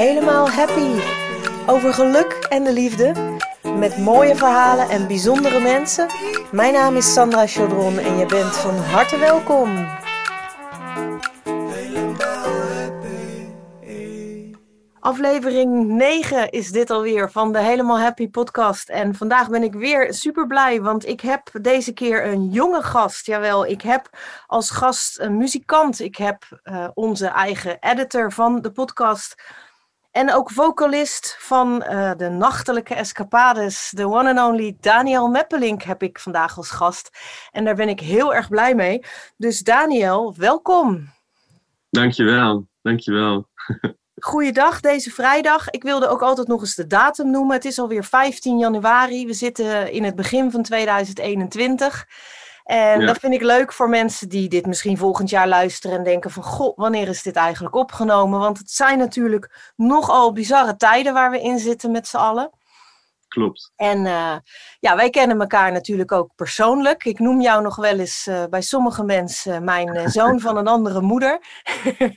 Helemaal Happy. Over geluk en de liefde. Met mooie verhalen en bijzondere mensen. Mijn naam is Sandra Chaudron en je bent van harte welkom. Aflevering 9 is dit alweer van de Helemaal Happy podcast. En vandaag ben ik weer super blij, want ik heb deze keer een jonge gast. Jawel, ik heb als gast een muzikant. Ik heb uh, onze eigen editor van de podcast. En ook vocalist van uh, de Nachtelijke Escapades, de one and only Daniel Meppelink, heb ik vandaag als gast. En daar ben ik heel erg blij mee. Dus Daniel, welkom. Dankjewel, dankjewel. Goeiedag deze vrijdag. Ik wilde ook altijd nog eens de datum noemen. Het is alweer 15 januari. We zitten in het begin van 2021. En ja. dat vind ik leuk voor mensen die dit misschien volgend jaar luisteren en denken van goh, wanneer is dit eigenlijk opgenomen? Want het zijn natuurlijk nogal bizarre tijden waar we in zitten met z'n allen. Klopt. En uh, ja, wij kennen elkaar natuurlijk ook persoonlijk. Ik noem jou nog wel eens uh, bij sommige mensen mijn uh, zoon van een andere moeder.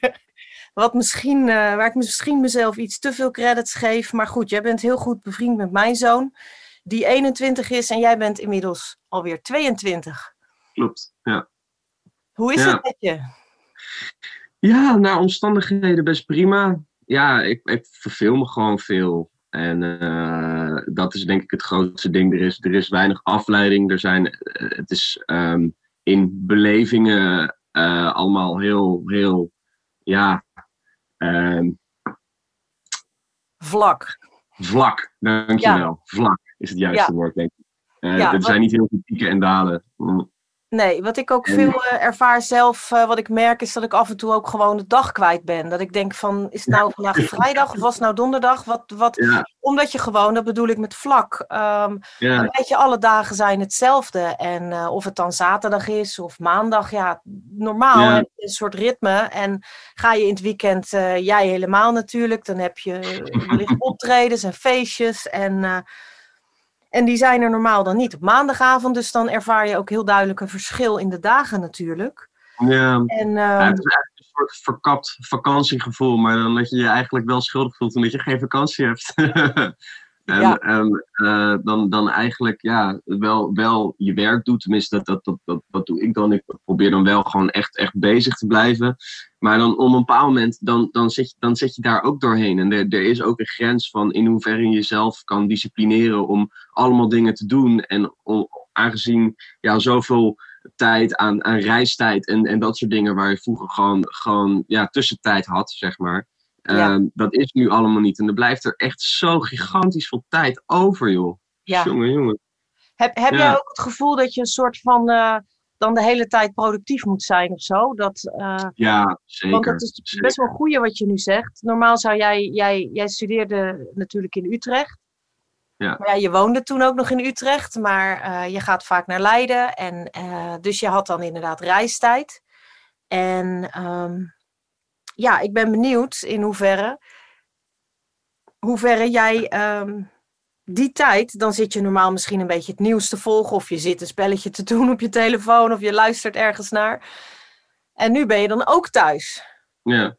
Wat misschien, waar ik misschien mezelf iets te veel credits geef. Maar goed, jij bent heel goed bevriend met mijn zoon, die 21 is en jij bent inmiddels alweer 22. Klopt, ja. Hoe is ja. het met je? Ja, naar omstandigheden best prima. Ja, ik, ik verveel me gewoon veel. En uh, dat is denk ik het grootste ding. Er is, er is weinig afleiding. Er zijn, uh, het is um, in belevingen uh, allemaal heel, heel, ja, Um, vlak. Vlak, dankjewel. Ja. Vlak is het juiste ja. woord, denk ik. Ja, er zijn niet heel veel pieken en dalen. Mm. Nee, wat ik ook veel uh, ervaar zelf, uh, wat ik merk, is dat ik af en toe ook gewoon de dag kwijt ben. Dat ik denk van, is het nou vandaag vrijdag of was het nou donderdag? Wat, wat, ja. Omdat je gewoon, dat bedoel ik met vlak, um, ja. weet je, alle dagen zijn hetzelfde. En uh, of het dan zaterdag is of maandag, ja, normaal Ja. heb je een soort ritme. En ga je in het weekend, jij helemaal natuurlijk, dan heb je wellicht optredens en feestjes en... en die zijn er normaal dan niet op maandagavond. Dus dan ervaar je ook heel duidelijk een verschil in de dagen natuurlijk. Ja, en, um, ja het is eigenlijk een soort verkapt vakantiegevoel. Maar dan dat je je eigenlijk wel schuldig voelt omdat je geen vakantie hebt. en Ja. en uh, dan, dan eigenlijk ja, wel, wel je werk doet. Tenminste, dat, dat, dat, dat, dat doe ik dan. Ik probeer dan wel gewoon echt, echt bezig te blijven. Maar dan op een bepaald moment, dan, dan, zit, je, dan zit je daar ook doorheen. En er, er is ook een grens van in hoeverre je jezelf kan disciplineren om allemaal dingen te doen. En om, aangezien ja, zoveel tijd aan, aan reistijd en, en dat soort dingen waar je vroeger gewoon, gewoon ja, tussentijd had, zeg maar. Ja. Uh, dat is nu allemaal niet. En er blijft er echt zo gigantisch veel tijd over, joh. Ja. Jongen, jongen. Heb, heb Ja. jij ook het gevoel dat je een soort van uh, dan de hele tijd productief moet zijn of zo? Dat, uh, Ja, zeker. want het is zeker. best wel een goeie wat je nu zegt. Normaal zou jij, jij, jij studeerde natuurlijk in Utrecht. Ja. Maar ja, je woonde toen ook nog in Utrecht, maar uh, je gaat vaak naar Leiden. En, uh, dus je had dan inderdaad reistijd. En um, ja, ik ben benieuwd in hoeverre, hoeverre jij um, die tijd, dan zit je normaal misschien een beetje het nieuws te volgen, of je zit een spelletje te doen op je telefoon, of je luistert ergens naar. En nu ben je dan ook thuis. Ja.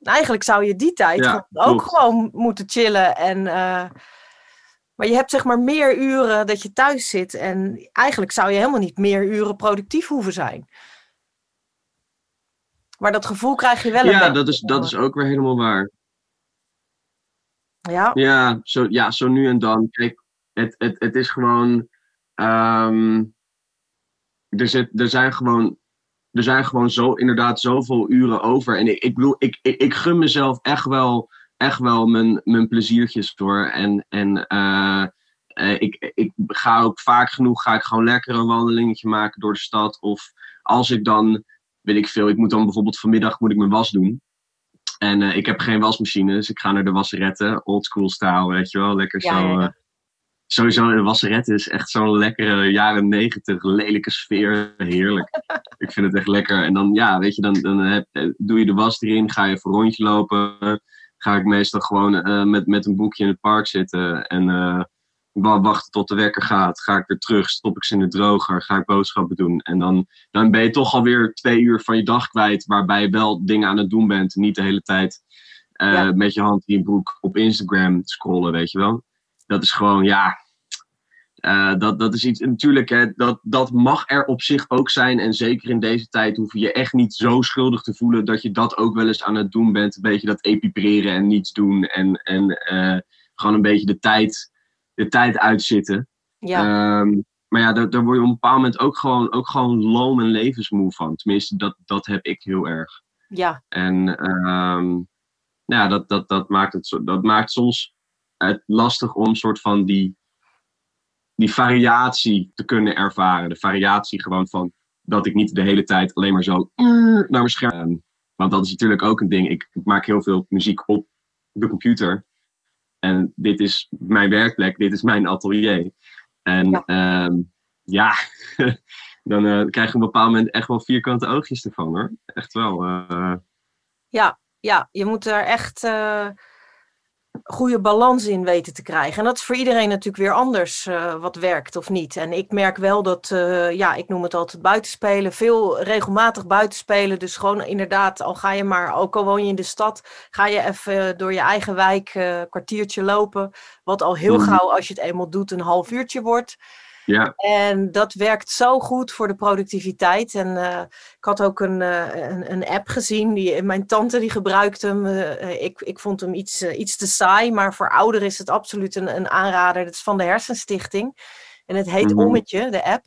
Eigenlijk zou je die tijd Ja, ook gewoon moeten chillen. En, uh, maar je hebt zeg maar meer uren dat je thuis zit. En eigenlijk zou je helemaal niet meer uren productief hoeven zijn. Maar dat gevoel krijg je wel een Ja, dat is, dat is ook weer helemaal waar. Ja, Ja, zo, ja, zo nu en dan. Kijk, het, het, het is gewoon. ehm, er, zit, er zijn gewoon. Er zijn gewoon zo, inderdaad zoveel uren over. En ik, ik bedoel, ik, ik, ik gun mezelf echt wel, echt wel mijn, mijn pleziertjes door. En, en eh, eh, ik, ik ga ook vaak genoeg ga ik gewoon lekker een wandelingetje maken door de stad. Of als ik dan, weet ik veel, ik moet dan bijvoorbeeld vanmiddag moet ik mijn was doen. En uh, ik heb geen wasmachine, dus ik ga naar de wasseretten, oldschool style, weet je wel. Lekker Ja, zo. ja, ja. Uh, sowieso, de wasseretten is echt zo'n lekkere jaren negentig, lelijke sfeer. Heerlijk. ik vind het echt lekker. En dan, ja, weet je, dan, dan heb, eh, doe je de was erin, ga je voor een rondje lopen. Ga ik meestal gewoon uh, met, met een boekje in het park zitten. En wachten tot de wekker gaat. Ga ik weer terug, stop ik ze in de droger, ga ik boodschappen doen. En dan, dan ben je toch alweer twee uur van je dag kwijt, waarbij je wel dingen aan het doen bent. Niet de hele tijd met je hand in je broek op Instagram scrollen, weet je wel. Dat is gewoon, ja, uh, dat, dat is iets, natuurlijk, hè, dat, dat mag er op zich ook zijn. En zeker in deze tijd hoef je je echt niet zo schuldig te voelen dat je dat ook wel eens aan het doen bent. Een beetje dat epipreren en niets doen. En, en uh, gewoon een beetje de tijd, de tijd uitzitten. Ja. Um, maar ja, daar, daar word je op een bepaald moment ook gewoon, ook gewoon loom en levensmoe van. Tenminste, dat, dat heb ik heel erg. Ja. En um, ja, dat, dat, dat, maakt het, dat maakt soms het lastig om soort van die die variatie te kunnen ervaren. De variatie gewoon van dat ik niet de hele tijd alleen maar zo naar mijn scherm. Want dat is natuurlijk ook een ding. Ik, maak heel veel muziek op de computer. En dit is mijn werkplek, dit is mijn atelier. En ja, ehm, ja dan uh, krijg je op een bepaald moment echt wel vierkante oogjes ervan hoor. Echt wel. Uh... Ja, ja, je moet er echt. Uh goede balans in weten te krijgen. En dat is voor iedereen natuurlijk weer anders uh, wat werkt of niet. En ik merk wel dat, uh, ja, ik noem het altijd buitenspelen, veel regelmatig buitenspelen. Dus gewoon inderdaad, al ga je maar, ook al woon je in de stad, ga je even door je eigen wijk uh, kwartiertje lopen. Wat al heel mm. gauw, als je het eenmaal doet, een half uurtje wordt. Ja. En dat werkt zo goed voor de productiviteit. En uh, ik had ook een, uh, een, een, app gezien. Die, mijn tante die gebruikte hem. Uh, ik, ik vond hem iets, iets te saai. Maar voor ouderen is het absoluut een, een aanrader. Dat is van de Hersenstichting. En het heet mm -hmm. Ommetje, de app.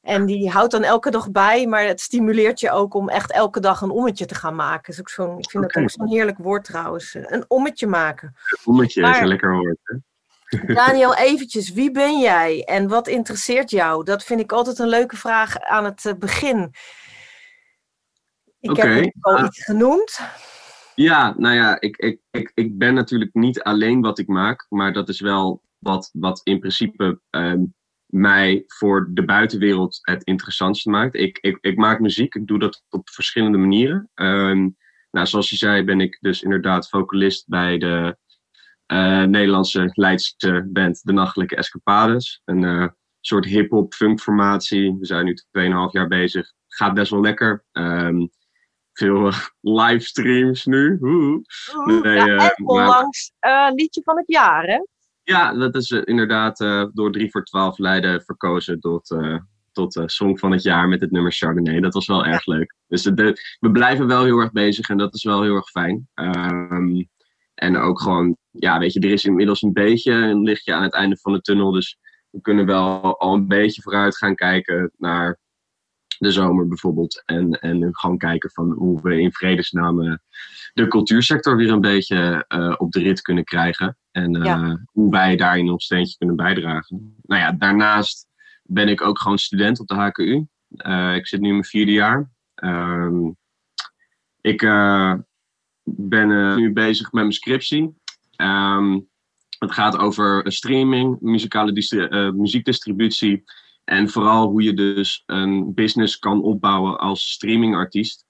En die houdt dan elke dag bij, maar het stimuleert je ook om echt elke dag een ommetje te gaan maken. Ook ik vind okay. dat ook zo'n heerlijk woord trouwens. Een ommetje maken. Een ommetje maar, is een lekker woord. Hè? Daniel, eventjes, wie ben jij en wat interesseert jou? Dat vind ik altijd een leuke vraag aan het eh, begin. Ik okay. heb al uh, iets genoemd. Ja, nou ja, ik, ik, ik, ik ben natuurlijk niet alleen wat ik maak, maar dat is wel wat, wat in principe um, mij voor de buitenwereld het interessantste maakt. Ik, ik, ik maak muziek, ik doe dat op verschillende manieren. Um, nou, zoals je zei, ben ik dus inderdaad vocalist bij de uh, Nederlandse Leidse band De Nachtelijke Escapades. Een uh, soort hip-hop funkformatie. We zijn nu 2,5 jaar bezig. Gaat best wel lekker. Um, veel uh, livestreams nu. Oeh. Nee, ja, en onlangs maar... liedje van het jaar, hè? Ja, dat is inderdaad door 3 voor 12 Leiden verkozen tot, tot Song van het jaar met het nummer Chardonnay. Dat was wel erg leuk. Dus de, we blijven wel heel erg bezig en dat is wel heel erg fijn. Um, en ook gewoon, ja, weet je, er is inmiddels een beetje een lichtje aan het einde van de tunnel. Dus we kunnen wel al een beetje vooruit gaan kijken naar de zomer bijvoorbeeld. En, en gewoon kijken van hoe we in vredesnaam eh, de cultuursector weer een beetje uh, op de rit kunnen krijgen. En uh, ja. hoe wij daarin ons steentje kunnen bijdragen. Nou ja, daarnaast ben ik ook gewoon student op de HKU. ik zit nu in mijn vierde jaar. Um, ik ben nu bezig met mijn scriptie. Um, het gaat over streaming, muzikale uh, muziekdistributie. En vooral hoe je dus een business kan opbouwen als streamingartiest.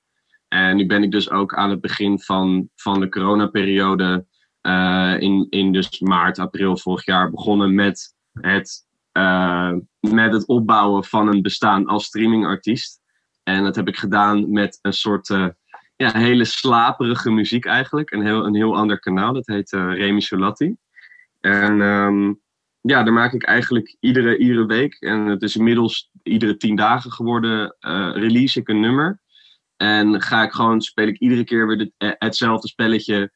En nu ben ik dus ook aan het begin van, van de coronaperiode, uh, in, in dus maart, april vorig jaar, begonnen met het, uh, met het opbouwen van een bestaan als streamingartiest. En dat heb ik gedaan met een soort ja, hele slaperige muziek eigenlijk. Een heel, een heel ander kanaal, dat heet uh, Remy Solatti. En um, ja, daar maak ik eigenlijk iedere, iedere week, en het is inmiddels iedere tien dagen geworden, uh, release ik een nummer. En ga ik gewoon, speel ik iedere keer weer eh, hetzelfde spelletje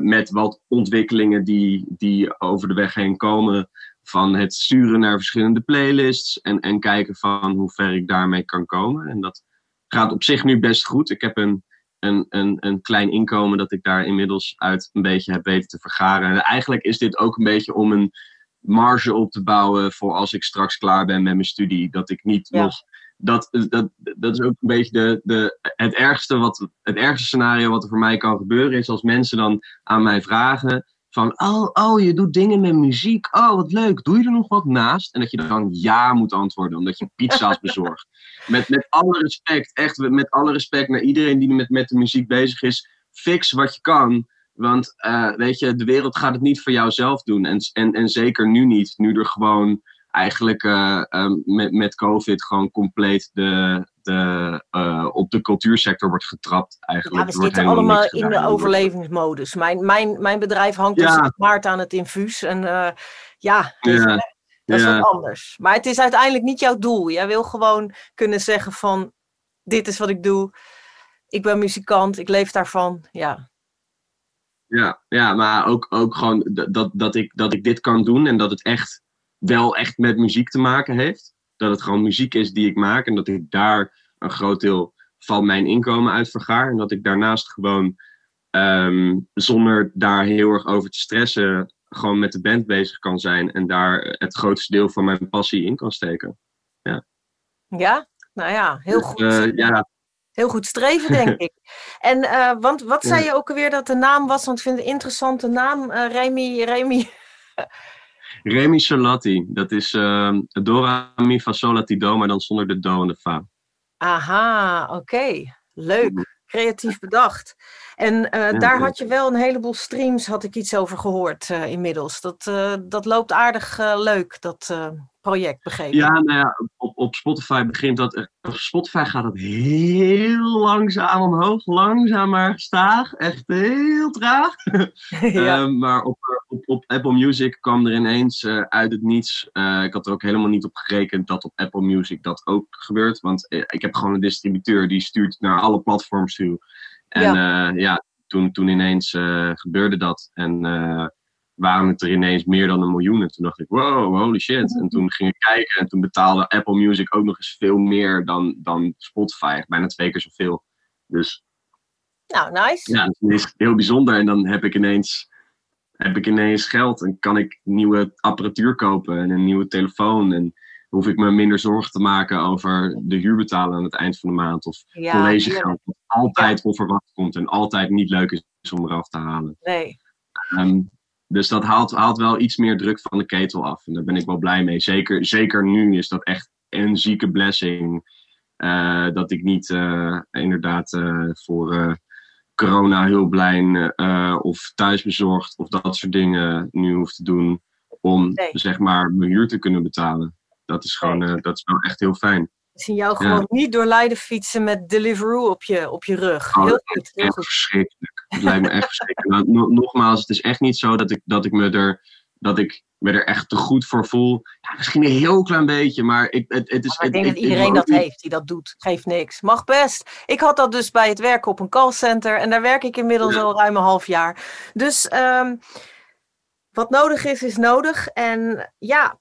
met wat ontwikkelingen die, die over de weg heen komen. Van het sturen naar verschillende playlists en, en kijken van hoe ver ik daarmee kan komen. En dat gaat op zich nu best goed. Ik heb een een, een, een klein inkomen dat ik daar inmiddels uit een beetje heb weten te vergaren. En eigenlijk is dit ook een beetje om een marge op te bouwen voor als ik straks klaar ben met mijn studie. Dat ik niet ja. nog. Dat, dat, dat is ook een beetje de, de, het, ergste wat, het ergste scenario wat er voor mij kan gebeuren. Is als mensen dan aan mij vragen: van, oh, oh, je doet dingen met muziek. Oh, wat leuk. Doe je er nog wat naast? En dat je dan ja moet antwoorden, omdat je pizza's bezorgt. Met, met alle respect, echt met alle respect naar iedereen die met, met de muziek bezig is. Fix wat je kan. Want uh, weet je, de wereld gaat het niet voor jou zelf doen. En, en, en zeker nu niet. Nu er gewoon eigenlijk uh, uh, met, met COVID gewoon compleet de, de, uh, op de cultuursector wordt getrapt eigenlijk. Ja, we zitten allemaal in de overlevingsmodus. Mijn, mijn, mijn bedrijf hangt ja. dus maart aan het infuus. En uh, ja, ja. dat is wat anders. Maar het is uiteindelijk niet jouw doel. Jij wil gewoon kunnen zeggen van, dit is wat ik doe. Ik ben muzikant, ik leef daarvan. Ja, ja, ja maar ook, ook gewoon dat, dat, ik, dat ik dit kan doen en dat het echt wel echt met muziek te maken heeft. Dat het gewoon muziek is die ik maak en dat ik daar een groot deel van mijn inkomen uit vergaar. En dat ik daarnaast gewoon ehm, zonder daar heel erg over te stressen, gewoon met de band bezig kan zijn en daar het grootste deel van mijn passie in kan steken. Ja, ja? nou ja, heel dus, goed. Uh, ja, Heel goed streven, denk ik. En uh, want wat zei je ook alweer dat de naam was? Want ik vind het een interessante naam. Uh, Remy, Remy. Remy Solati. Dat is uh, Dora Mi Fa Solati Do, maar dan zonder de Do en de Fa. Aha, oké. Leuk. Creatief bedacht. En uh, daar had je wel een heleboel streams, had ik iets over gehoord uh, inmiddels. Dat, uh, dat loopt aardig leuk, dat project, begrepen. Ja, nou ja, op, op Spotify begint dat. Op Spotify gaat het heel langzaam omhoog, langzaam maar gestaag. Echt heel traag. ja. maar op, op, op Apple Music kwam er ineens uit het niets. ik had er ook helemaal niet op gerekend dat op Apple Music dat ook gebeurt. Want ik heb gewoon een distributeur die stuurt naar alle platforms toe. En ja, ja toen, toen ineens gebeurde dat. En waren het er ineens meer dan een miljoen. En toen dacht ik, wow, holy shit. En toen ging ik kijken en toen betaalde Apple Music ook nog eens veel meer dan, dan Spotify. Bijna twee keer zoveel. Dus nou, nice. Ja, dat is heel bijzonder. En dan heb ik ineens, heb ik ineens geld en kan ik nieuwe apparatuur kopen en een nieuwe telefoon. En hoef ik me minder zorgen te maken over de huur betalen aan het eind van de maand. Of ja, collegegeld, dat altijd onverwacht komt en altijd niet leuk is om eraf te halen. Nee. Um, dus dat haalt, haalt wel iets meer druk van de ketel af. En daar ben ik wel blij mee. Zeker, zeker nu is dat echt een zieke blessing. Uh, dat ik niet uh, inderdaad uh, voor corona hulplijn of thuisbezorgd of dat soort dingen nu hoef te doen. Om nee. zeg maar mijn huur te kunnen betalen dat is gewoon, dat is wel echt heel fijn. Ik zie jou gewoon niet door Leiden fietsen met Deliveroo op je, op je rug. Oh, heel goed. Heel echt goed. verschrikkelijk. Het lijkt me echt verschrikkelijk. Nou, nogmaals, het is echt niet zo dat ik, dat ik me er dat ik me er echt te goed voor voel. Ja, misschien een heel klein beetje, maar ik, het, het is... Maar ik denk dat iedereen dat heeft, die dat doet. Geeft niks. Mag best. Ik had dat dus bij het werken op een callcenter. En daar werk ik inmiddels al ruim een half jaar. Dus um, wat nodig is, is nodig. En ja,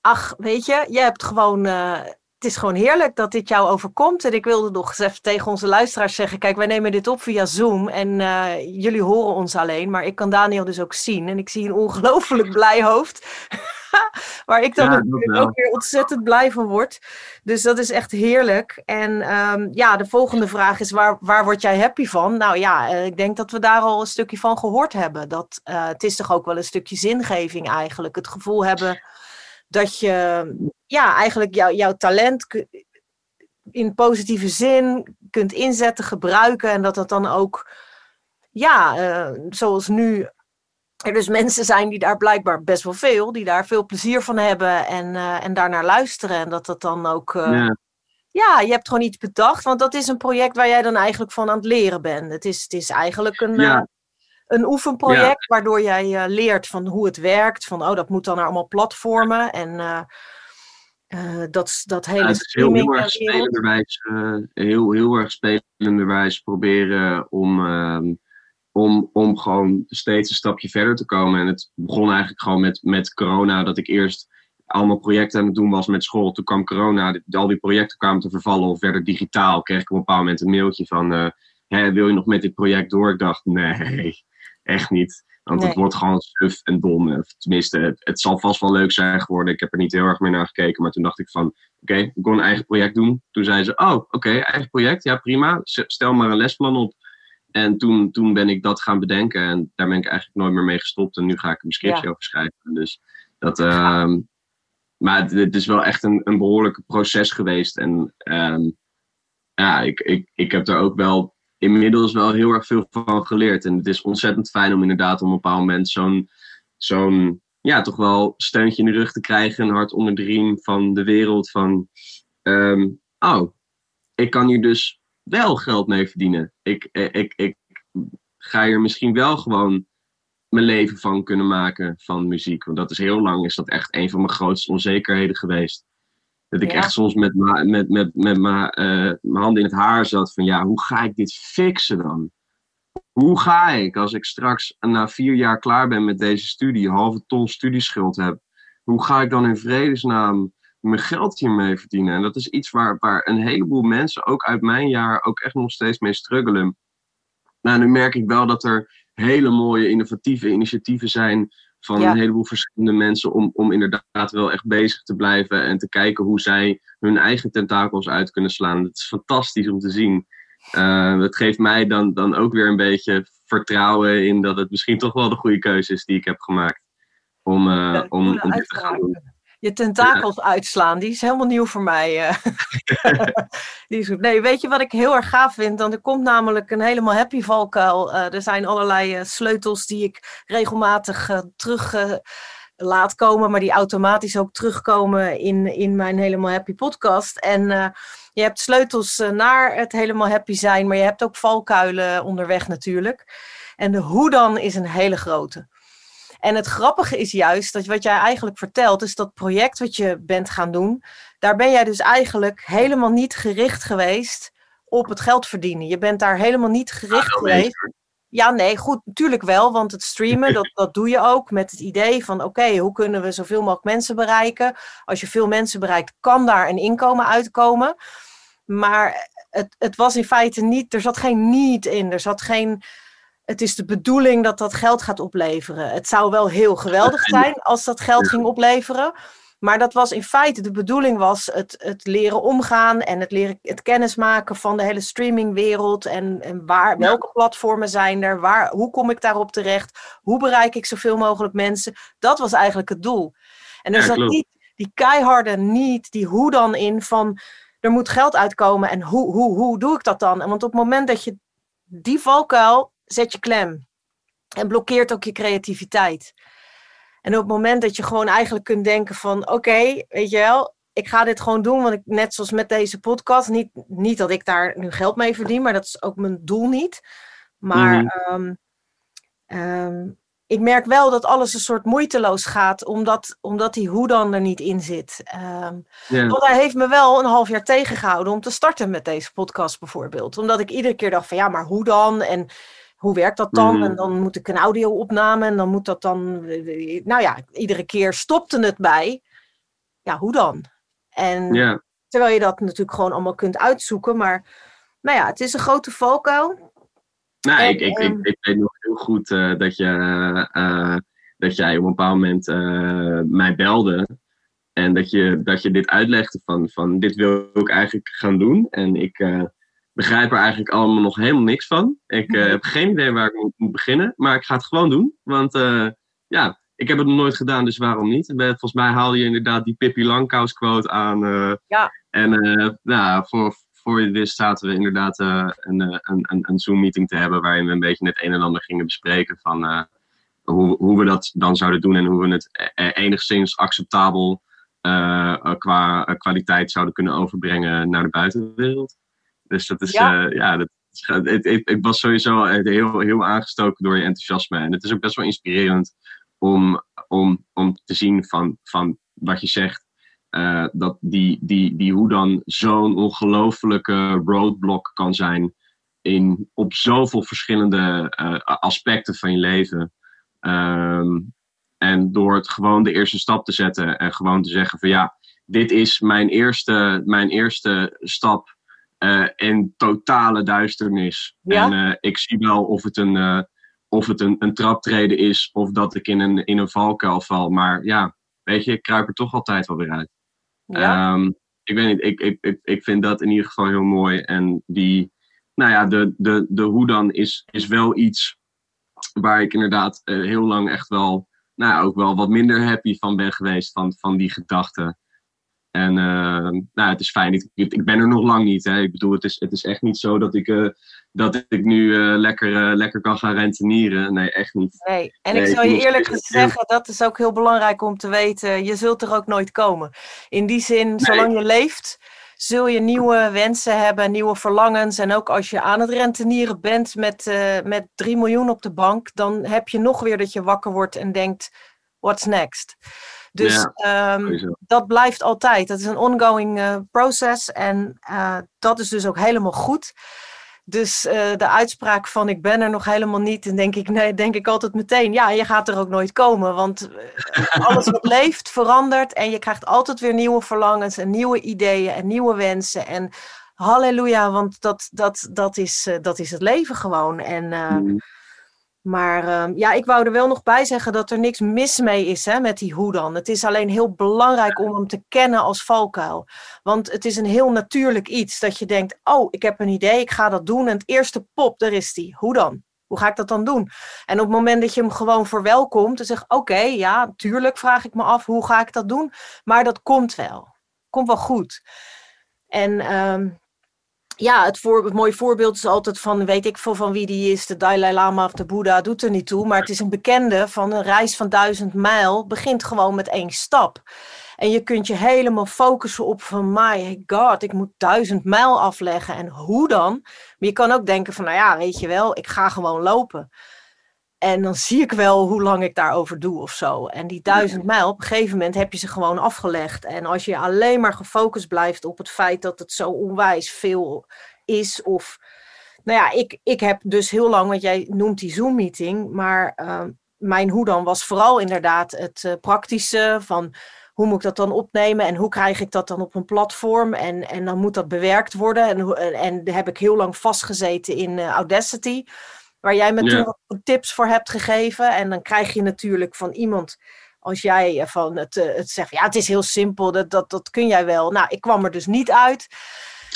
ach, weet je, je hebt gewoon. Uh, het is gewoon heerlijk dat dit jou overkomt. En ik wilde nog eens even tegen onze luisteraars zeggen: kijk, wij nemen dit op via Zoom. En uh, jullie horen ons alleen. Maar ik kan Daniel dus ook zien. En ik zie een ongelooflijk blij hoofd. Waar ik dan ja, ook weer ontzettend blij van word. Dus dat is echt heerlijk. En um, ja, de volgende vraag is: waar, waar word jij happy van? Nou ja, uh, ik denk dat we daar al een stukje van gehoord hebben. Dat, uh, het is toch ook wel een stukje zingeving eigenlijk. Het gevoel hebben dat je ja, eigenlijk jou, jouw talent in positieve zin kunt inzetten, gebruiken. En dat dat dan ook, ja, uh, zoals nu er dus mensen zijn die daar blijkbaar best wel veel, die daar veel plezier van hebben en, uh, en daarnaar luisteren. En dat dat dan ook. Uh, ja. ja. je hebt gewoon iets bedacht, want dat is een project waar jij dan eigenlijk van aan het leren bent. Het is, het is eigenlijk een. Ja een oefenproject waardoor jij uh, leert van hoe het werkt. Van oh, dat moet dan naar allemaal platformen. En uh, uh, dat, dat hele ja, het is heel, heel erg spelenderwijs, heel, heel erg spelenderwijs proberen om, ehm, om, om gewoon steeds een stapje verder te komen. En het begon eigenlijk gewoon met, met corona, dat ik eerst allemaal projecten aan het doen was met school. Toen kwam corona, al die projecten kwamen te vervallen of werden digitaal. Kreeg ik op een bepaald moment een mailtje van, Hé, wil je nog met dit project door? Ik dacht, nee, echt niet. Want het wordt gewoon suf en dom. Tenminste, het, het, zal vast wel leuk zijn geworden. Ik heb er niet heel erg meer naar gekeken. Maar toen dacht ik van, oké, ik kon een eigen project doen. Toen zei ze, oh, oké, eigen project. Ja, prima. Stel maar een lesplan op. En toen, toen ben ik dat gaan bedenken. En daar ben ik eigenlijk nooit meer mee gestopt. En nu ga ik een scriptje over schrijven. Dus dat... Uh, maar het, is wel echt een, een behoorlijk proces geweest. En um, ja, ik, ik, ik heb er ook wel inmiddels wel heel erg veel van geleerd. En het is ontzettend fijn om inderdaad op een bepaald moment zo'n, zo'n ja, toch wel steuntje in de rug te krijgen. Een hart onder de riem van de wereld. Van, um, oh, ik kan hier dus wel geld mee verdienen. Ik, ik, ik, ga hier misschien wel gewoon mijn leven van kunnen maken van muziek. Want dat is heel lang is dat echt een van mijn grootste onzekerheden geweest. Dat ik echt soms met, met, met, met, met mijn, uh, mijn handen in het haar zat van ja, hoe ga ik dit fixen dan? Hoe ga ik als ik straks na vier jaar klaar ben met deze studie, een halve ton studieschuld heb? Hoe ga ik dan in vredesnaam mijn geld hiermee verdienen? En dat is iets waar, waar een heleboel mensen, ook uit mijn jaar, ook echt nog steeds mee struggelen. Nou, nu merk ik wel dat er hele mooie innovatieve initiatieven zijn van een heleboel verschillende mensen om, om inderdaad wel echt bezig te blijven en te kijken hoe zij hun eigen tentakels uit kunnen slaan. Dat is fantastisch om te zien. Uh, dat geeft mij dan, dan ook weer een beetje vertrouwen in dat het misschien toch wel de goede keuze is die ik heb gemaakt om, uh, om, om dit te gaan doen je tentakels uitslaan. Die is helemaal nieuw voor mij. Eh. die is goed. Nee, weet je wat ik heel erg gaaf vind? Dan er komt namelijk een helemaal happy valkuil. Uh, er zijn allerlei uh, sleutels die ik regelmatig terug laat komen, maar die automatisch ook terugkomen in, in mijn helemaal happy podcast. En je hebt sleutels naar het helemaal happy zijn, maar je hebt ook valkuilen onderweg natuurlijk. En de hoe dan is een hele grote. En het grappige is juist dat wat jij eigenlijk vertelt, is dat project wat je bent gaan doen, daar ben jij dus eigenlijk helemaal niet gericht geweest op het geld verdienen. Je bent daar helemaal niet gericht geweest. Ja, nee, goed, natuurlijk wel, want het streamen, dat, dat doe je ook met het idee van, oké, hoe kunnen we zoveel mogelijk mensen bereiken? Als je veel mensen bereikt, kan daar een inkomen uitkomen. Maar het, het was in feite niet, er zat geen niet in, er zat geen, het is de bedoeling dat dat geld gaat opleveren. Het zou wel heel geweldig zijn als dat geld ging opleveren. Maar dat was in feite, de bedoeling was het, het leren omgaan en het, leren, het kennismaken van de hele streamingwereld. En, en waar, welke platformen zijn er? Waar, hoe kom ik daarop terecht? Hoe bereik ik zoveel mogelijk mensen? Dat was eigenlijk het doel. En er zat niet die keiharde niet, die hoe dan in van er moet geld uitkomen en hoe, hoe, hoe doe ik dat dan? want op het moment dat je die valkuil zet je klem. En blokkeert ook je creativiteit. En op het moment dat je gewoon eigenlijk kunt denken van oké, weet je wel, ik ga dit gewoon doen, want ik, net zoals met deze podcast, niet, niet dat ik daar nu geld mee verdien, maar dat is ook mijn doel niet. Maar mhm. ehm, ehm, ik merk wel dat alles een soort moeiteloos gaat, omdat, omdat die hoe dan er niet in zit. Um, Want hij heeft me wel een half jaar tegengehouden om te starten met deze podcast bijvoorbeeld. Omdat ik iedere keer dacht van ja, maar hoe dan? En hoe werkt dat dan? En mm. dan moet ik een audio-opname en dan moet dat dan. Nou ja, iedere keer stopte het bij. Ja, hoe dan? En terwijl je dat natuurlijk gewoon allemaal kunt uitzoeken, maar nou ja, het is een grote valkuil. Nou, ik, ik, ik, ik, weet nog heel goed uh, dat, je, uh, dat jij op een bepaald moment uh, mij belde. En dat je, dat je dit uitlegde van, van dit wil ik eigenlijk gaan doen. En ik, begrijp er eigenlijk allemaal nog helemaal niks van. Ik uh, heb geen idee waar ik moet, beginnen, maar ik ga het gewoon doen. Want uh, ja, ik heb het nog nooit gedaan, dus waarom niet? Volgens mij haalde je inderdaad die Pippi Langkous quote aan. Uh, ja. En nou, voor, voor je wist zaten we inderdaad een, een, een, een Zoom-meeting te hebben... waarin we een beetje het een en ander gingen bespreken van... hoe, hoe we dat dan zouden doen en hoe we het enigszins acceptabel qua kwaliteit zouden kunnen overbrengen naar de buitenwereld. Dus dat is, ja, uh, ja dat, ik, ik, ik, was sowieso heel, heel aangestoken door je enthousiasme. En het is ook best wel inspirerend om, om, om te zien van, van wat je zegt. Uh, dat die, die, die hoe dan zo'n ongelofelijke roadblock kan zijn in, op zoveel verschillende uh, aspecten van je leven. Um, en door het gewoon de eerste stap te zetten en gewoon te zeggen van ja, dit is mijn eerste, mijn eerste stap uh, in totale duisternis. En uh, ik zie wel of het, een, uh, of het een, een traptreden is of dat ik in een, in een valkuil val. Maar ja, weet je, ik kruip er toch altijd wel weer uit. Ja. Um, ik weet niet, ik, ik, ik, ik vind dat in ieder geval heel mooi. En die, nou ja, de, de, de hoe dan is, is wel iets waar ik inderdaad heel lang echt wel, nou ook wel wat minder happy van ben geweest van, van die gedachten. En uh, nou, het is fijn. Ik, ik, ben er nog lang niet. Hè. Ik bedoel, het is, het is echt niet zo dat ik, uh, dat ik nu uh, lekker, lekker kan gaan rentenieren. Nee, echt niet. Nee, en ik zou je eerlijk zeggen, dat is ook heel belangrijk om te weten. Je zult er ook nooit komen. In die zin, zolang je leeft, zul je nieuwe wensen hebben, nieuwe verlangens. En ook als je aan het rentenieren bent met, uh, met 3 miljoen op de bank, dan heb je nog weer dat je wakker wordt en denkt, what's next? Dus ehm, dat blijft altijd. Dat is een ongoing uh, process en uh, dat is dus ook helemaal goed. Dus uh, de uitspraak van ik ben er nog helemaal niet, en denk ik, nee, denk ik altijd meteen, ja, je gaat er ook nooit komen. Want alles wat leeft verandert en je krijgt altijd weer nieuwe verlangens en nieuwe ideeën en nieuwe wensen. En halleluja, want dat, dat, dat, is, dat is het leven gewoon. En mm. Maar uh, ja, ik wou er wel nog bij zeggen dat er niks mis mee is hè, met die hoe dan. Het is alleen heel belangrijk om hem te kennen als valkuil. Want het is een heel natuurlijk iets dat je denkt, oh, ik heb een idee, ik ga dat doen. En het eerste pop, daar is die. Hoe dan? Hoe ga ik dat dan doen? En op het moment dat je hem gewoon verwelkomt en zegt, oké, ja, tuurlijk vraag ik me af, hoe ga ik dat doen? Maar dat komt wel. Komt wel goed. En um, ja, het, voor, mooie voorbeeld is altijd van, weet ik veel van wie die is, de Dalai Lama of de Boeddha, doet er niet toe. Maar het is een bekende van een reis van duizend mijl, begint gewoon met één stap. En je kunt je helemaal focussen op van, my god, ik moet duizend mijl afleggen. En hoe dan? Maar je kan ook denken van, nou ja, weet je wel, ik ga gewoon lopen. En dan zie ik wel hoe lang ik daarover doe of zo. En die duizend mijl, op een gegeven moment heb je ze gewoon afgelegd. En als je alleen maar gefocust blijft op het feit dat het zo onwijs veel is. Of, nou ja, ik, ik heb dus heel lang, want jij noemt die Zoom-meeting. Maar uh, mijn hoe dan was vooral inderdaad het uh, praktische van hoe moet ik dat dan opnemen en hoe krijg ik dat dan op een platform en, en dan moet dat bewerkt worden. En, en, heb ik heel lang vastgezeten in uh, Audacity waar jij me toen wat tips voor hebt gegeven. En dan krijg je natuurlijk van iemand, als jij van het, eh, het zegt, ja, het is heel simpel, dat, dat, dat kun jij wel. Nou, ik kwam er dus niet uit.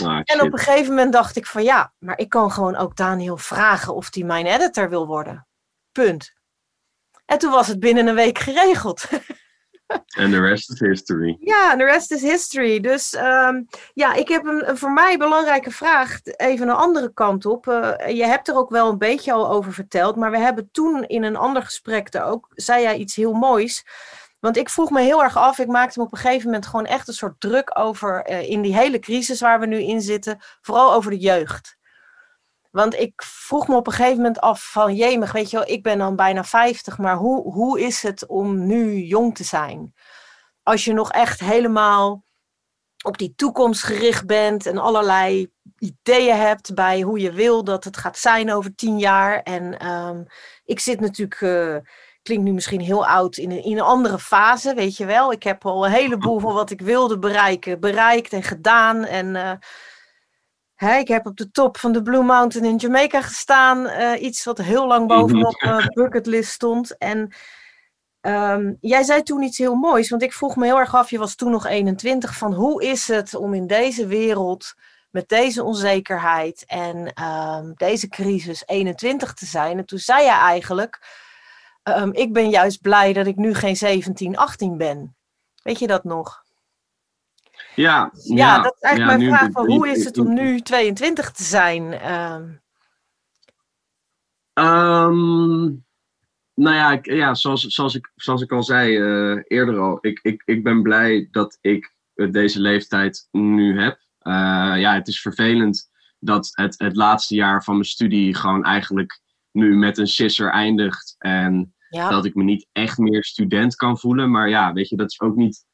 Ah, en op een gegeven moment dacht ik van ja, maar ik kan gewoon ook Daniel vragen of hij mijn editor wil worden. Punt. En toen was het binnen een week geregeld. En de rest is history. Ja, de rest is history. Dus um, ja, ik heb een, voor mij belangrijke vraag, even een andere kant op. Uh, je hebt er ook wel een beetje al over verteld, maar we hebben toen in een ander gesprek ook, zei jij iets heel moois. Want ik vroeg me heel erg af, ik maakte me op een gegeven moment gewoon echt een soort druk over uh, in die hele crisis waar we nu in zitten, vooral over de jeugd. Want ik vroeg me op een gegeven moment af van, jemig, weet je wel, ik ben dan bijna 50, maar hoe, hoe is het om nu jong te zijn? Als je nog echt helemaal op die toekomst gericht bent en allerlei ideeën hebt bij hoe je wil dat het gaat zijn over tien jaar. En um, ik zit natuurlijk, uh, klinkt nu misschien heel oud, in een, in een andere fase, weet je wel. Ik heb al een heleboel van wat ik wilde bereiken, bereikt en gedaan. En uh, ik heb op de top van de Blue Mountain in Jamaica gestaan. Uh, iets wat heel lang bovenop mijn bucketlist stond. En um, jij zei toen iets heel moois. Want ik vroeg me heel erg af, je was toen nog 21. Van hoe is het om in deze wereld met deze onzekerheid en um, deze crisis 21 te zijn? En toen zei je eigenlijk, um, ik ben juist blij dat ik nu geen 17, 18 ben. Weet je dat nog? Ja, ja, ja, dat is eigenlijk mijn vraag: van, hoe is het om nu 22 te zijn? Um, nou ja, ik, ja zoals, zoals, ik, zoals ik al zei uh, eerder al, ik, ik, ik ben blij dat ik deze leeftijd nu heb. Uh, ja, het is vervelend dat het, het laatste jaar van mijn studie gewoon eigenlijk nu met een sisser eindigt. En ja. dat ik me niet echt meer student kan voelen. Maar ja, weet je, dat is ook niet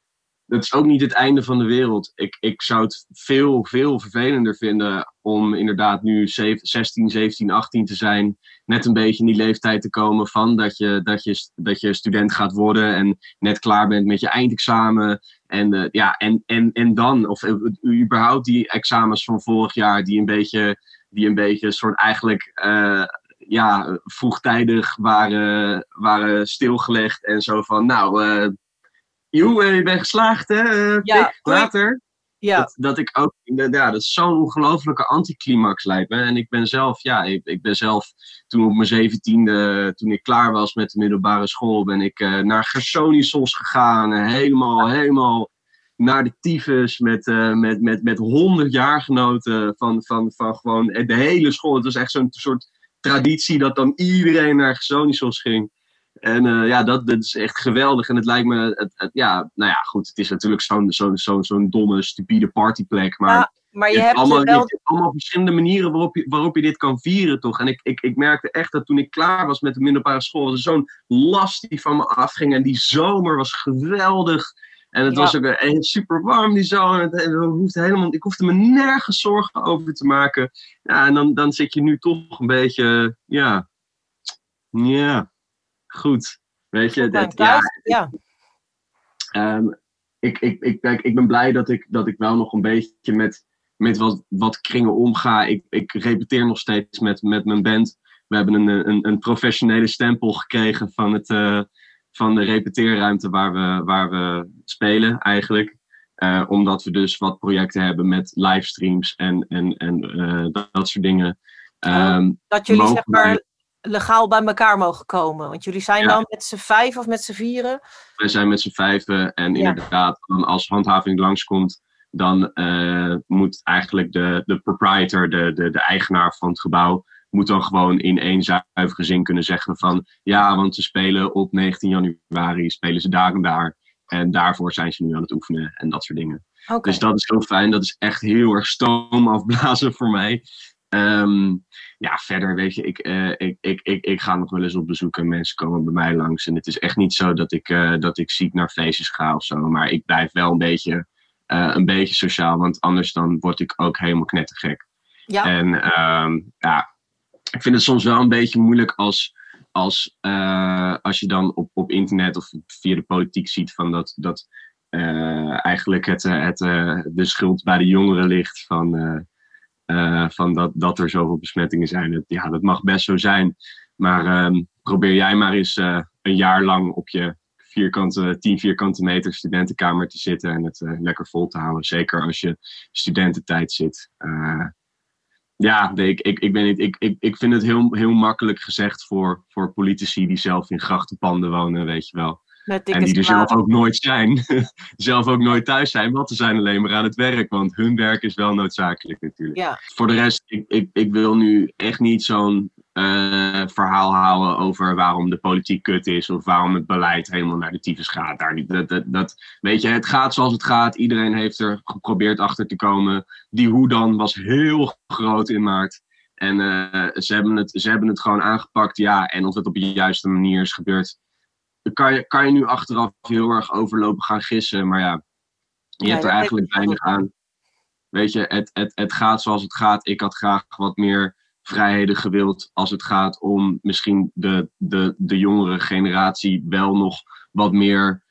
dat is ook niet het einde van de wereld. Ik, ik zou het veel, veel vervelender vinden om inderdaad nu 16, 17, 18 te zijn. Net een beetje in die leeftijd te komen van dat je, dat je, dat je student gaat worden en net klaar bent met je eindexamen. En, uh, ja, en, en, en dan, of uh, überhaupt die examens van vorig jaar, die een beetje, die een beetje soort eigenlijk. Uh, ja, vroegtijdig waren, waren stilgelegd en zo van, nou, joe, eh, je bent geslaagd, hè? Uh, ja, later. Ja. Dat, dat, ik ook, ja, dat is zo'n ongelofelijke anticlimax lijkt me. En ik ben zelf, ja, ik, ik, ben zelf toen op mijn zeventiende, toen ik klaar was met de middelbare school, ben ik uh, naar Gersonisos gegaan. helemaal, helemaal naar de tyfus met, uh, met, met, met honderd jaargenoten van, van, van gewoon de hele school. Het was echt zo'n soort traditie dat dan iedereen naar Gersonisos ging. En uh, ja, dat, dat is echt geweldig. En het lijkt me, het, het, ja, nou ja, goed, het is natuurlijk zo'n zo'n zo'n zo'n domme, stupide partyplek. Maar, ja, maar je, je hebt allemaal, wel... je hebt allemaal verschillende manieren waarop je, waarop je dit kan vieren, toch? En ik, ik, ik merkte echt dat toen ik klaar was met de middelbare school, er zo'n last die van me afging. En die zomer was geweldig. En het was ook super warm die zomer. En het, hoefde helemaal, ik hoefde me nergens zorgen over te maken. Ja, en dan, dan zit je nu toch een beetje, ja, ja, goed. Weet je, dat, ja. ja. Um, ik, ik, ik, kijk, ik ben blij dat ik, dat ik wel nog een beetje met, met wat, wat kringen omga. Ik, ik repeteer nog steeds met, met mijn band. We hebben een, een, een professionele stempel gekregen van, het, uh, van de repeteerruimte waar we, waar we spelen eigenlijk. Uh, omdat we dus wat projecten hebben met livestreams en, en, en uh, dat, dat, soort dingen. Um, dat jullie zeg maar legaal bij elkaar mogen komen. Want jullie zijn dan met z'n vijf of met z'n vieren? We zijn met z'n vijven en inderdaad, dan als handhaving langskomt, dan uh, moet eigenlijk de, de proprietor, de, de, de eigenaar van het gebouw, moet dan gewoon in één zuivere zin kunnen zeggen van ja, want ze spelen op 19 januari, spelen ze daar en daar. En daarvoor zijn ze nu aan het oefenen en dat soort dingen. Okay. Dus dat is heel fijn. Dat is echt heel erg stoom afblazen voor mij. Um, ja, verder weet je, ik, uh, ik, ik, ik, ik ga nog wel eens op bezoek en mensen komen bij mij langs. En het is echt niet zo dat ik, uh, dat ik ziek naar feestjes ga of zo. Maar ik blijf wel een beetje, uh, een beetje sociaal, want anders dan word ik ook helemaal knettergek. Ja. En um, ja, ik vind het soms wel een beetje moeilijk als, als, als je dan op, op internet of via de politiek ziet van dat, dat eigenlijk het, het, de schuld bij de jongeren ligt van uh, van dat, dat er zoveel besmettingen zijn. Ja, dat mag best zo zijn. Maar um, probeer jij maar eens uh, een jaar lang op je vierkante, 10 vierkante meter studentenkamer te zitten en het uh, lekker vol te houden. Zeker als je studententijd zit. ja, ik, ik, ik, ben niet, ik, ik, ik vind het heel, heel makkelijk gezegd voor, voor politici die zelf in grachtenpanden wonen, weet je wel. En die er zelf ook nooit zijn. zelf ook nooit thuis zijn, want ze zijn alleen maar aan het werk. Want hun werk is wel noodzakelijk natuurlijk. Ja. Voor de rest, ik, ik, ik wil nu echt niet zo'n uh, verhaal houden over waarom de politiek kut is. Of waarom het beleid helemaal naar de tyfus gaat. Daar, dat, dat, dat, weet je, het gaat zoals het gaat. Iedereen heeft er geprobeerd achter te komen. Die hoe dan was heel groot in maart. En uh, ze, hebben het, ze hebben het gewoon aangepakt, ja. En of het op de juiste manier is gebeurd, kan je, kan je nu achteraf heel erg overlopen gaan gissen. Maar ja, je ja, hebt er eigenlijk weinig aan. Weet je, het, het, het gaat zoals het gaat. Ik had graag wat meer vrijheden gewild als het gaat om misschien de, de, de jongere generatie wel nog wat meer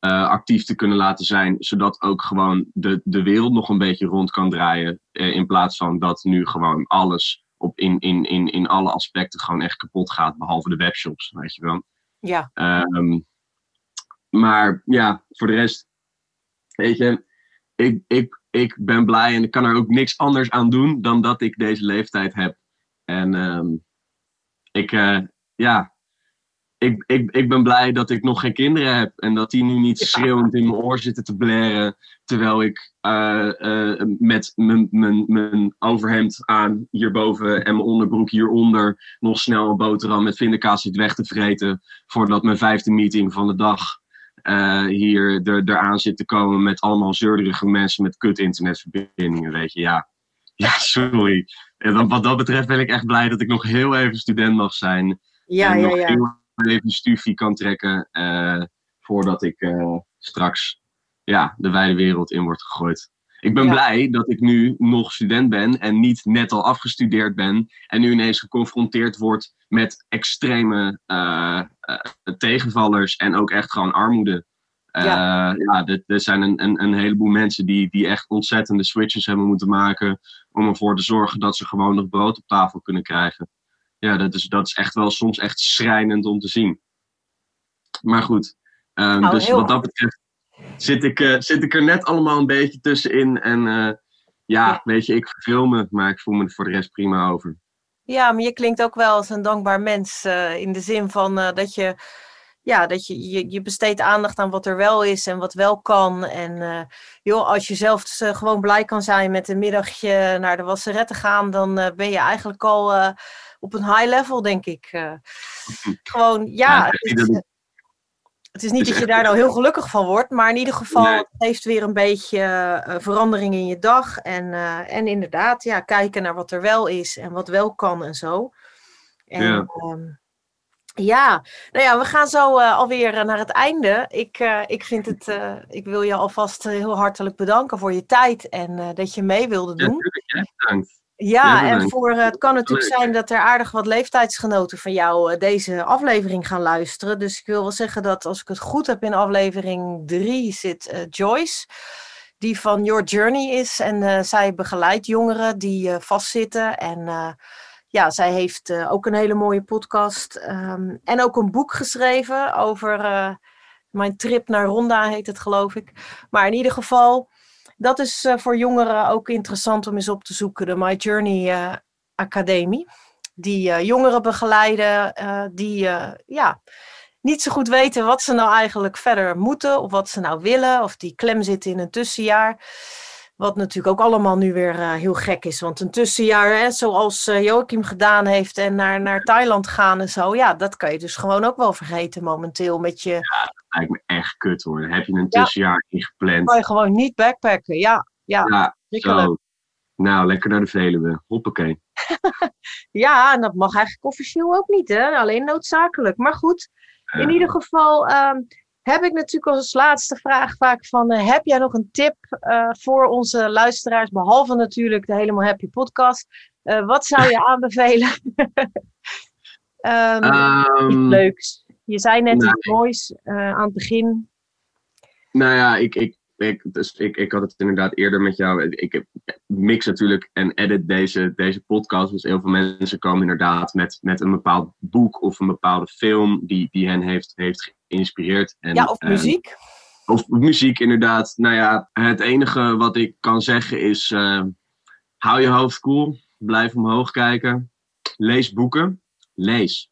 uh, actief te kunnen laten zijn. Zodat ook gewoon de, de wereld nog een beetje rond kan draaien. Uh, in plaats van dat nu gewoon alles op in, in, in, in alle aspecten gewoon echt kapot gaat. Behalve de webshops, weet je wel. Ja. Um, maar ja, voor de rest, weet je, ik, ik, ik ben blij en ik kan er ook niks anders aan doen dan dat ik deze leeftijd heb. En um, ik, uh, ja, ik, ik, ik ben blij dat ik nog geen kinderen heb en dat die nu niet schreeuwend in mijn oor zitten te blaren. Terwijl ik uh, uh, met mijn overhemd aan hierboven en mijn onderbroek hieronder nog snel een boterham met vindakaas zit weg te vreten. Voordat mijn vijfde meeting van de dag uh, hier er, eraan zit te komen met allemaal zeurderige mensen met kut internetverbindingen. Weet je, ja. Ja, sorry. En wat dat betreft ben ik echt blij dat ik nog heel even student mag zijn. Ja, en ja, nog ja. Heel even stufie kan trekken voordat ik straks ja, de wijde wereld in word gegooid. Ik ben Ja. blij dat ik nu nog student ben en niet net al afgestudeerd ben en nu ineens geconfronteerd word met extreme eh, eh, tegenvallers en ook echt gewoon armoede. Eh, Ja. er zijn een, een, een heleboel mensen die, die echt ontzettende switches hebben moeten maken om ervoor te zorgen dat ze gewoon nog brood op tafel kunnen krijgen. Ja, dat is, dat is echt wel soms echt schrijnend om te zien. Maar goed, ehm, Nou, dus wat dat betreft zit ik, eh, zit ik er net allemaal een beetje tussenin. En eh, ja, weet je, ik verveel me, maar ik voel me er voor de rest prima over. Ja, maar je klinkt ook wel als een dankbaar mens. eh, in de zin van dat je, ja, dat je, je, je besteedt aandacht aan wat er wel is en wat wel kan. En joh, als je zelf dus, gewoon blij kan zijn met een middagje naar de wasseret te gaan, dan ben je eigenlijk al op een high level, denk ik. gewoon, ja, het is niet dat je daar nou heel gelukkig van wordt, maar in ieder geval het geeft weer een beetje verandering in je dag. En, en inderdaad, ja, kijken naar wat er wel is en wat wel kan en zo. En, ja. Ehm, ja, nou ja, we gaan zo uh, alweer eh, naar het einde. Ik, ik vind het, ik wil je alvast heel hartelijk bedanken voor je tijd en dat je mee wilde doen. Ja, bedankt. Ja, en voor, het kan natuurlijk zijn dat er aardig wat leeftijdsgenoten van jou deze aflevering gaan luisteren. Dus ik wil wel zeggen dat als ik het goed heb in aflevering 3 zit Joyce, die van Your Journey is. En zij begeleidt jongeren die vastzitten en ja, zij heeft ook een hele mooie podcast um, en ook een boek geschreven over mijn trip naar Ronda, heet het geloof ik. Maar in ieder geval, dat is uh, voor jongeren ook interessant om eens op te zoeken, de My Journey Academie. Die jongeren begeleiden, die ja, niet zo goed weten wat ze nou eigenlijk verder moeten, of wat ze nou willen, of die klem zitten in een tussenjaar. Wat natuurlijk ook allemaal nu weer heel gek is. Want een tussenjaar, hè, zoals uh, Joachim gedaan heeft en naar, naar Thailand gaan en zo. Ja, dat kan je dus gewoon ook wel vergeten momenteel met je... Ja, lijkt me echt kut hoor. heb je een tussenjaar ja. ingepland. kan je gewoon niet backpacken. Ja, ja, ja zo. Nou, lekker naar de Veluwe. Hoppakee. ja, en dat mag eigenlijk officieel ook niet, hè? Alleen noodzakelijk. Maar goed, in ieder geval... Um, heb ik natuurlijk als laatste vraag vaak van, uh, heb jij nog een tip uh, voor onze luisteraars, behalve natuurlijk de Helemaal Happy podcast? Uh, wat zou je aanbevelen? um, um, iets leuks. Je zei net nou, iets moois aan het begin. Nou ja, ik, ik, ik, dus ik, ik had het inderdaad eerder met jou. Ik mix natuurlijk en edit deze, deze podcast. Dus heel veel mensen komen inderdaad met, met een bepaald boek of een bepaalde film die, die hen heeft, heeft geïnspireerd. En, ja, of muziek. of muziek, inderdaad. Nou ja, het enige wat ik kan zeggen is: uh, hou je hoofd koel. Blijf omhoog kijken. Lees boeken. Lees.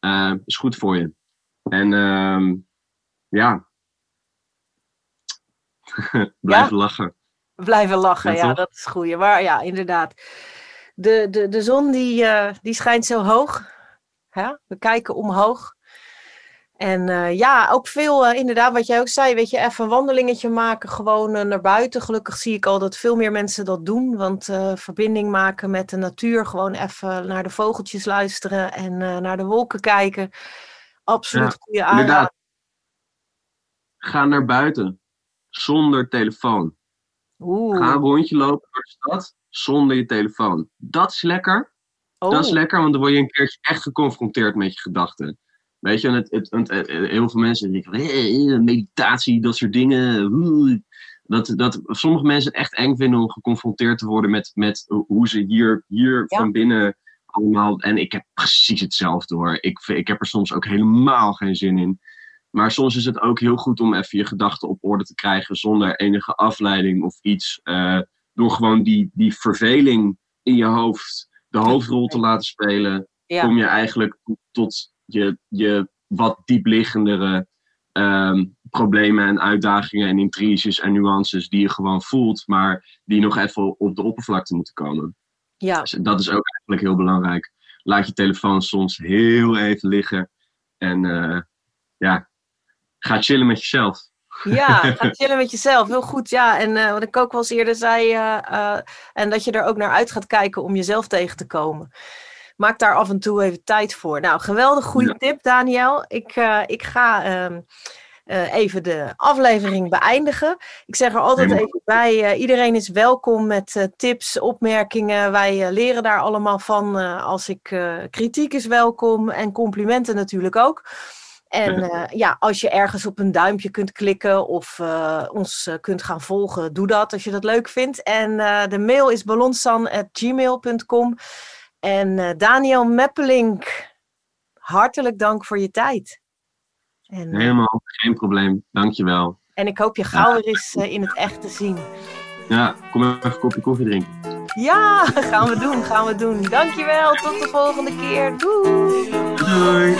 Uh, is goed voor je. En uh, ja, Blijven lachen. Blijven lachen, ja, dat is goed. Maar ja, inderdaad. De, de, de zon die, uh, die schijnt zo hoog. Ja, we kijken omhoog. En uh, ja, ook veel, uh, inderdaad, wat jij ook zei, weet je, even een wandelingetje maken, gewoon naar buiten. Gelukkig zie ik al dat veel meer mensen dat doen, want verbinding maken met de natuur, gewoon even naar de vogeltjes luisteren en naar de wolken kijken. Absoluut ja, goede aandacht. Ga naar buiten zonder telefoon. Oeh. Ga een rondje lopen door de stad zonder je telefoon. Dat is lekker. Dat is oh. lekker, want dan word je een keertje echt geconfronteerd met je gedachten. Weet je, het, het, het, heel veel mensen denken van meditatie, dat soort dingen. Dat, dat sommige mensen het echt eng vinden om geconfronteerd te worden met, met hoe ze hier, hier van binnen allemaal. En ik heb precies hetzelfde hoor. Ik, ik heb er soms ook helemaal geen zin in. Maar soms is het ook heel goed om even je gedachten op orde te krijgen zonder enige afleiding of iets. Uh, door gewoon die, die verveling in je hoofd de hoofdrol te laten spelen, kom je eigenlijk tot je, je wat diepliggendere um, problemen en uitdagingen en intriges en nuances die je gewoon voelt, maar die nog even op de oppervlakte moeten komen. Ja. Dus dat is ook eigenlijk heel belangrijk. Laat je telefoon soms heel even liggen en uh, ja, ga chillen met jezelf. Ja, ga chillen met jezelf. Heel goed, ja. En uh, wat ik ook wel eens eerder zei, uh, uh, en dat je er ook naar uit gaat kijken om jezelf tegen te komen. Maak daar af en toe even tijd voor. Nou, geweldig goede tip, Daniel. Ik, ik ga ehm, even de aflevering beëindigen. Ik zeg er altijd even bij, iedereen is welkom met tips, opmerkingen. Wij leren daar allemaal van. als ik kritiek is welkom en complimenten natuurlijk ook. En uh, ja, als je ergens op een duimpje kunt klikken of uh, ons uh, kunt gaan volgen, doe dat als je dat leuk vindt. En de mail is ballonsan.gmail.com. En Daniel Meppelink, hartelijk dank voor je tijd. En, eh, Helemaal, geen probleem. Dankjewel. En ik hoop je gauw weer eens eh, in het echt te zien. Ja, kom even een kopje koffie drinken. Ja, gaan we doen, gaan we doen. Dankjewel, tot de volgende keer. Doei. Doei.